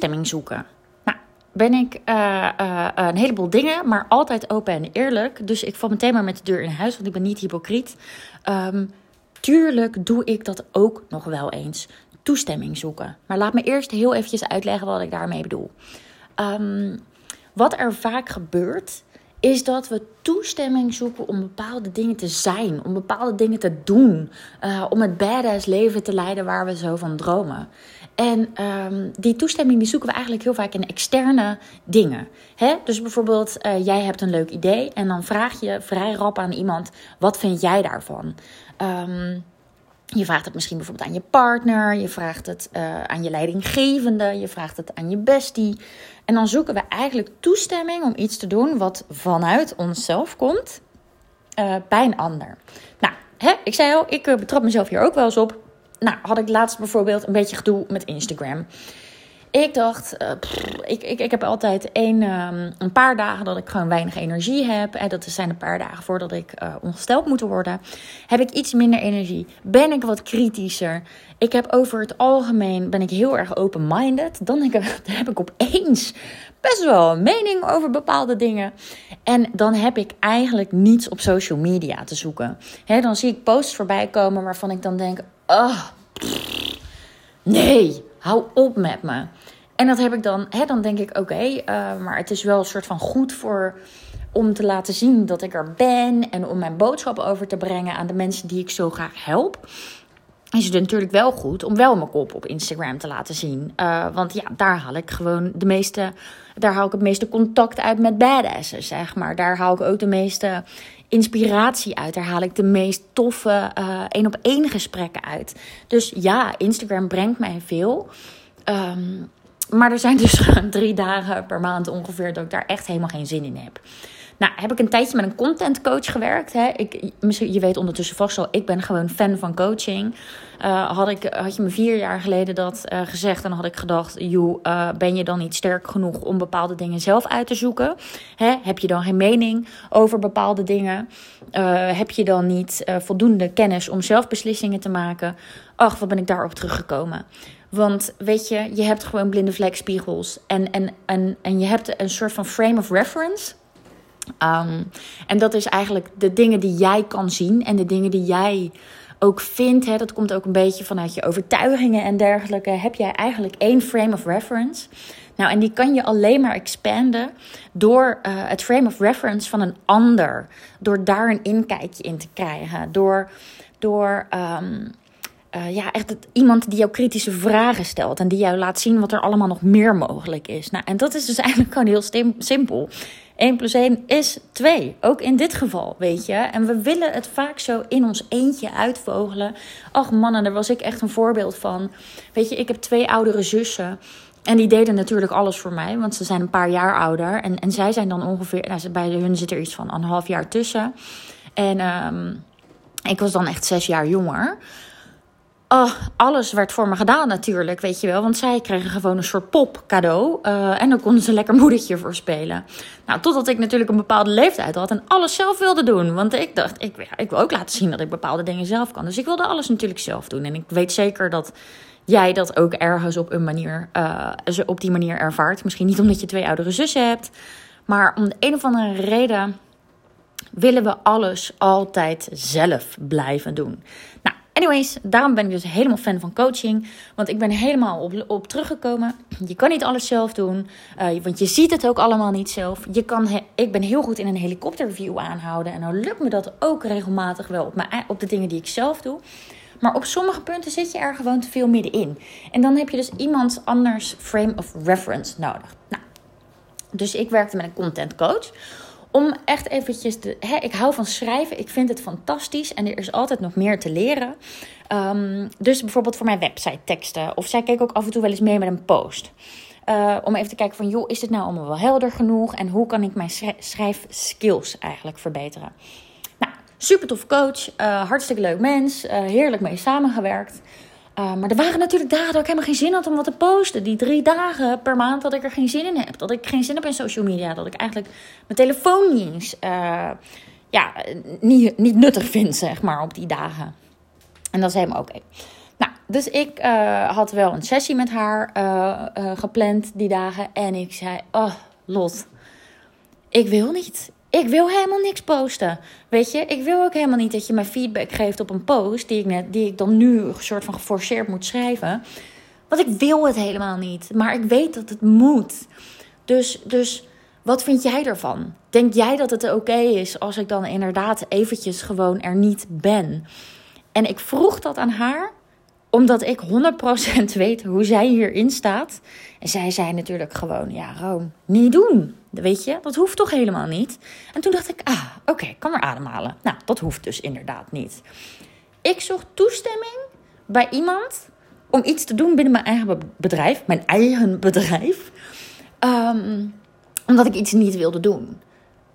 toestemming zoeken. Nou, ben ik uh, uh, een heleboel dingen, maar altijd open en eerlijk. Dus ik val meteen maar met de deur in huis, want ik ben niet hypocriet. Um, tuurlijk doe ik dat ook nog wel eens. Toestemming zoeken. Maar laat me eerst heel eventjes uitleggen wat ik daarmee bedoel. Um, wat er vaak gebeurt, is dat we toestemming zoeken om bepaalde dingen te zijn, om bepaalde dingen te doen, uh, om het badass leven te leiden waar we zo van dromen. En um, die toestemming die zoeken we eigenlijk heel vaak in externe dingen. Hè? Dus bijvoorbeeld, uh, jij hebt een leuk idee en dan vraag je vrij rap aan iemand: wat vind jij daarvan? Um, je vraagt het misschien bijvoorbeeld aan je partner, je vraagt het uh, aan je leidinggevende, je vraagt het aan je bestie. En dan zoeken we eigenlijk toestemming om iets te doen wat vanuit onszelf komt uh, bij een ander. Nou, hè, ik zei al, ik betrap mezelf hier ook wel eens op. Nou, had ik laatst bijvoorbeeld een beetje gedoe met Instagram. Ik dacht, pff, ik, ik, ik heb altijd een, um, een paar dagen dat ik gewoon weinig energie heb. En dat zijn een paar dagen voordat ik uh, ongesteld moet worden. Heb ik iets minder energie? Ben ik wat kritischer? Ik heb over het algemeen, ben ik heel erg open-minded. Dan, heb ik opeens best wel een mening over bepaalde dingen. En dan heb ik eigenlijk niets op social media te zoeken. Dan zie ik posts voorbij komen waarvan ik dan denk, oh, nee hou op met me. En dat heb ik dan, hè, dan denk ik, oké, uh, maar het is wel een soort van goed voor om te laten zien dat ik er ben en om mijn boodschap over te brengen aan de mensen die ik zo graag help. Is het natuurlijk wel goed om wel mijn kop op Instagram te laten zien. Uh, want ja, daar haal ik gewoon de meeste. Daar haal ik het meeste contact uit met badasses, zeg maar. Daar haal ik ook de meeste inspiratie uit. Daar haal ik de meest toffe één op één gesprekken uit. Dus ja, Instagram brengt mij veel. Um, maar er zijn dus drie dagen per maand ongeveer dat ik daar echt helemaal geen zin in heb. Nou, heb ik een tijdje met een content coach gewerkt. Hè? Ik, je weet ondertussen vast al, ik ben gewoon fan van coaching. Uh, had, ik, had je me vier jaar geleden dat uh, gezegd, dan had ik gedacht: joh, uh, ben je dan niet sterk genoeg om bepaalde dingen zelf uit te zoeken? Hè? Heb je dan geen mening over bepaalde dingen? heb je dan niet voldoende kennis om zelf beslissingen te maken? Ach, wat ben ik daarop teruggekomen? Want weet je, je hebt gewoon blinde vlekspiegels. En, en, en, en je hebt een soort van frame of reference. Um, en dat is eigenlijk de dingen die jij kan zien en de dingen die jij ook vindt. Hè, dat komt ook een beetje vanuit je overtuigingen en dergelijke. Heb jij eigenlijk één frame of reference? Nou, en die kan je alleen maar expanden door uh, het frame of reference van een ander. Door daar een inkijkje in te krijgen. Door, door um, uh, ja, echt iemand die jou kritische vragen stelt. En die jou laat zien wat er allemaal nog meer mogelijk is. Nou, en dat is dus eigenlijk gewoon heel simpel. 1 plus 1 is 2. Ook in dit geval, weet je. En we willen het vaak zo in ons eentje uitvogelen. Ach mannen, daar was ik echt een voorbeeld van. Weet je, ik heb twee oudere zussen. En die deden natuurlijk alles voor mij, want ze zijn een paar jaar ouder. En, en zij zijn dan ongeveer, nou, bij hun zit er iets van een half jaar tussen. En um, ik was dan echt zes jaar jonger. Oh, alles werd voor me gedaan natuurlijk, weet je wel. Want zij kregen gewoon een soort pop cadeau. Uh, en dan konden ze lekker moedertje voor spelen. Nou, totdat ik natuurlijk een bepaalde leeftijd had en alles zelf wilde doen. Want ik dacht, ik, ik wil ook laten zien dat ik bepaalde dingen zelf kan. Dus ik wilde alles natuurlijk zelf doen. En ik weet zeker dat jij dat ook ergens op een manier, uh, op die manier ervaart. Misschien niet omdat je twee oudere zussen hebt. Maar om de een of andere reden willen we alles altijd zelf blijven doen. Nou, Anyways, daarom ben ik dus helemaal fan van coaching. Want ik ben helemaal op, op teruggekomen. Je kan niet alles zelf doen. Uh, want je ziet het ook allemaal niet zelf. Je kan ik ben heel goed in een helikopterview aanhouden. En nou lukt me dat ook regelmatig wel op, op de dingen die ik zelf doe. Maar op sommige punten zit je er gewoon te veel middenin. En dan heb je dus iemand anders frame of reference nodig. Nou, dus ik werkte met een content coach om echt eventjes te. Hè, ik hou van schrijven. Ik vind het fantastisch. En er is altijd nog meer te leren. Um, dus bijvoorbeeld voor mijn website teksten. Of zij keek ook af en toe wel eens mee met een post. Uh, om even te kijken van, joh, is dit nou allemaal wel helder genoeg? En hoe kan ik mijn schrijfskills eigenlijk verbeteren? Nou, super tof coach. Uh, hartstikke leuk mens. Uh, heerlijk mee samengewerkt. Uh, maar er waren natuurlijk dagen dat ik helemaal geen zin had om wat te posten. Die drie dagen per maand dat ik er geen zin in heb. Dat ik geen zin heb in social media. Dat ik eigenlijk mijn telefoon niet uh, ja, niet, niet nuttig vind, zeg maar, op die dagen. En dat is helemaal oké. Nou, dus ik uh, had wel een sessie met haar gepland die dagen. En ik zei: Oh, Lot, ik wil niet. Ik wil helemaal niks posten. Weet je, ik wil ook helemaal niet dat je mij feedback geeft op een post die ik, net, die ik dan nu een soort van geforceerd moet schrijven. Want ik wil het helemaal niet. Maar ik weet dat het moet. Dus, dus wat vind jij ervan? Denk jij dat het oké is als ik dan inderdaad eventjes gewoon er niet ben? En ik vroeg dat aan haar omdat ik 100% weet hoe zij hierin staat. En zij zei natuurlijk gewoon: Ja, Room, niet doen. Weet je, dat hoeft toch helemaal niet? En toen dacht ik: Ah, oké, kan maar ademhalen. Nou, dat hoeft dus inderdaad niet. Ik zocht toestemming bij iemand om iets te doen binnen mijn eigen bedrijf, mijn eigen bedrijf, um, omdat ik iets niet wilde doen.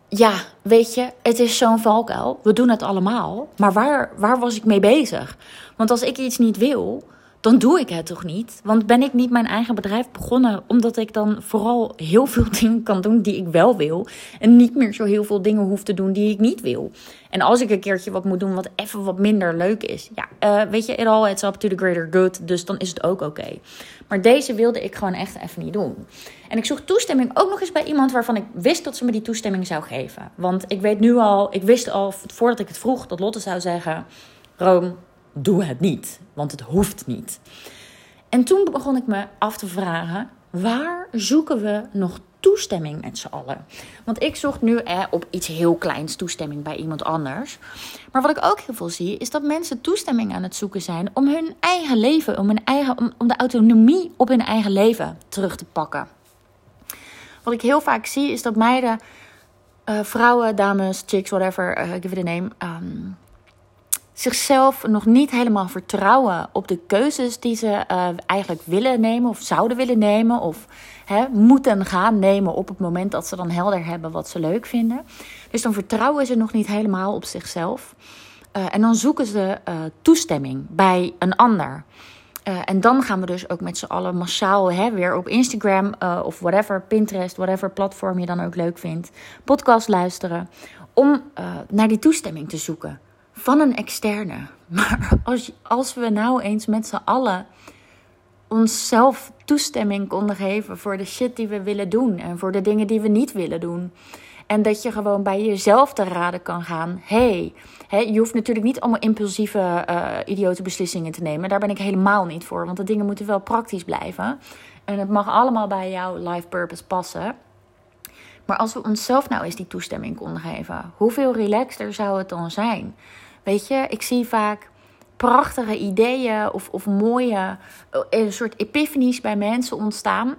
Ja, weet je, het is zo'n valkuil. We doen het allemaal. Maar waar, waar was ik mee bezig? Want als ik iets niet wil, dan doe ik het toch niet? Want ben ik niet mijn eigen bedrijf begonnen omdat ik dan vooral heel veel dingen kan doen die ik wel wil. En niet meer zo heel veel dingen hoef te doen die ik niet wil. En als ik een keertje wat moet doen wat even wat minder leuk is. Ja, uh, weet je, it all it's up to the greater good. Dus dan is het ook oké. Maar deze wilde ik gewoon echt even niet doen. En ik zocht toestemming ook nog eens bij iemand waarvan ik wist dat ze me die toestemming zou geven. Want ik weet nu al, ik wist al voordat ik het vroeg dat Lotte zou zeggen: Room, doe het niet, want het hoeft niet. En toen begon ik me af te vragen: waar zoeken we nog toestemming met z'n allen? Want ik zocht nu eh, op iets heel kleins toestemming bij iemand anders. Maar wat ik ook heel veel zie, is dat mensen toestemming aan het zoeken zijn om hun eigen leven, om, hun eigen, om, de autonomie op hun eigen leven terug te pakken. Wat ik heel vaak zie, is dat meiden, uh, vrouwen, dames, chicks, whatever, uh, give it a name. Um, zichzelf nog niet helemaal vertrouwen op de keuzes die ze uh, eigenlijk willen nemen of zouden willen nemen of hè, moeten gaan nemen op het moment dat ze dan helder hebben wat ze leuk vinden. Dus dan vertrouwen ze nog niet helemaal op zichzelf. Uh, en dan zoeken ze uh, toestemming bij een ander. en dan gaan we dus ook met z'n allen massaal hè, weer op Instagram of whatever, Pinterest, whatever platform je dan ook leuk vindt, podcast luisteren. Om naar die toestemming te zoeken van een externe. Maar als, als we nou eens met z'n allen onszelf toestemming konden geven voor de shit die we willen doen en voor de dingen die we niet willen doen. En dat je gewoon bij jezelf te raden kan gaan. hey, je hoeft natuurlijk niet allemaal impulsieve, uh, idiote beslissingen te nemen. Daar ben ik helemaal niet voor. Want de dingen moeten wel praktisch blijven. En het mag allemaal bij jouw life purpose passen. Maar als we onszelf nou eens die toestemming konden geven, hoeveel relaxter zou het dan zijn? Weet je, ik zie vaak prachtige ideeën of, of mooie, eh, een soort epiphanies bij mensen ontstaan.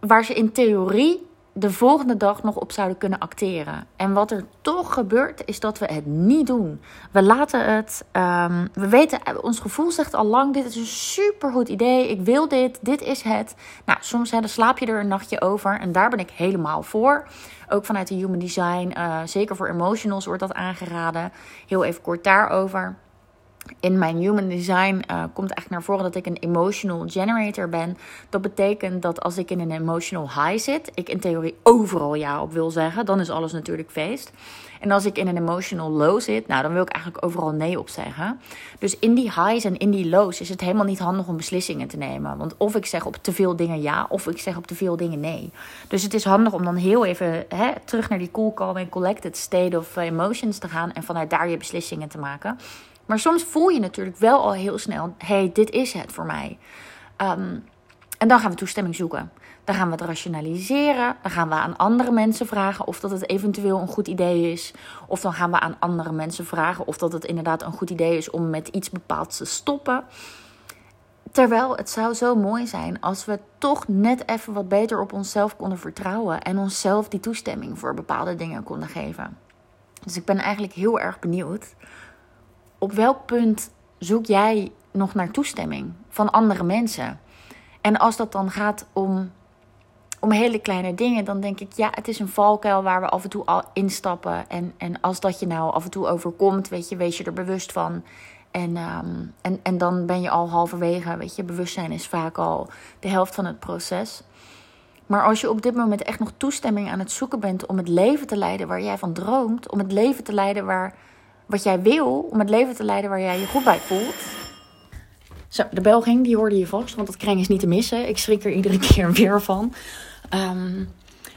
Waar ze in theorie de volgende dag nog op zouden kunnen acteren. En wat er toch gebeurt, is dat we het niet doen. We laten het. Um, we weten, ons gevoel zegt al lang: dit is een supergoed idee. Ik wil dit. Dit is het. Nou, soms hè, dan slaap je er een nachtje over. En daar ben ik helemaal voor. Ook vanuit de human design. Uh, zeker voor emotionals wordt dat aangeraden. Heel even kort daarover in mijn human design uh, komt eigenlijk naar voren dat ik een emotional generator ben. Dat betekent dat als ik in een emotional high zit, ik in theorie overal ja op wil zeggen, dan is alles natuurlijk feest. En als ik in een emotional low zit, nou dan wil ik eigenlijk overal nee op zeggen. Dus in die highs en in die lows is het helemaal niet handig om beslissingen te nemen. Want of ik zeg op te veel dingen ja, of ik zeg op te veel dingen nee. Dus het is handig om dan heel even hè, terug naar die cool, calm en collected state of emotions te gaan en vanuit daar je beslissingen te maken. Maar soms voel je natuurlijk wel al heel snel: hey, dit is het voor mij. Um, en dan gaan we toestemming zoeken. Dan gaan we het rationaliseren. Dan gaan we aan andere mensen vragen of dat het eventueel een goed idee is. Of dan gaan we aan andere mensen vragen of dat het inderdaad een goed idee is om met iets bepaalds te stoppen. Terwijl het zou zo mooi zijn als we toch net even wat beter op onszelf konden vertrouwen en onszelf die toestemming voor bepaalde dingen konden geven. Dus ik ben eigenlijk heel erg benieuwd op welk punt zoek jij nog naar toestemming van andere mensen? En als dat dan gaat om, om hele kleine dingen, dan denk ik, ja, het is een valkuil waar we af en toe al instappen. En, en als dat je nou af en toe overkomt, weet je, wees je er bewust van. En, um, en, en dan ben je al halverwege, weet je, bewustzijn is vaak al de helft van het proces. Maar als je op dit moment echt nog toestemming aan het zoeken bent om het leven te leiden waar jij van droomt, om het leven te leiden waar wat jij wil, om het leven te leiden waar jij je goed bij voelt. Zo, de bel ging, die hoorde je vast, want dat kreng is niet te missen. Ik schrik er iedere keer weer van. Ehm,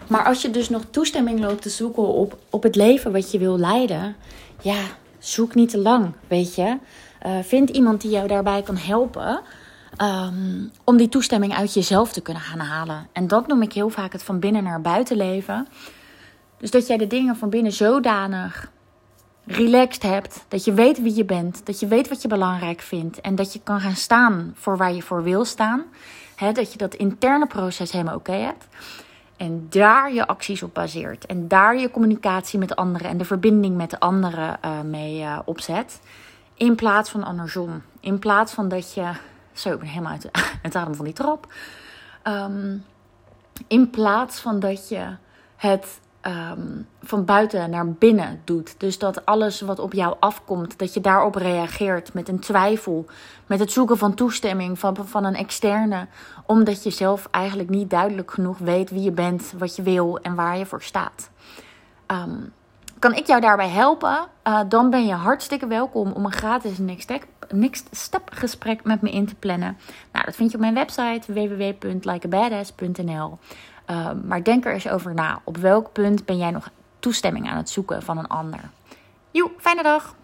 maar als je dus nog toestemming loopt te zoeken op, op het leven wat je wil leiden, ja, zoek niet te lang, weet je. Uh, vind iemand die jou daarbij kan helpen. Ehm, om die toestemming uit jezelf te kunnen gaan halen. En dat noem ik heel vaak het van binnen naar buiten leven. Dus dat jij de dingen van binnen zodanig relaxed hebt. Dat je weet wie je bent. Dat je weet wat je belangrijk vindt. En dat je kan gaan staan voor waar je voor wil staan. dat je dat interne proces helemaal oké hebt. En daar je acties op baseert. En daar je communicatie met anderen en de verbinding met de anderen uh, mee uh, opzet. In plaats van andersom. In plaats van dat je. Zo, ik ben helemaal uit het adem van die trap. Um, in plaats van dat je het um, van buiten naar binnen doet. Dus dat alles wat op jou afkomt, dat je daarop reageert met een twijfel, met het zoeken van toestemming van, van een externe, omdat je zelf eigenlijk niet duidelijk genoeg weet wie je bent, wat je wil en waar je voor staat. Um, kan ik jou daarbij helpen? Uh, dan ben je hartstikke welkom om een gratis next step, next step gesprek met me in te plannen. Nou, dat vind je op mijn website www.likeabadass.nl. Ehm, maar denk er eens over na. Op welk punt ben jij nog toestemming aan het zoeken van een ander? Joe, fijne dag!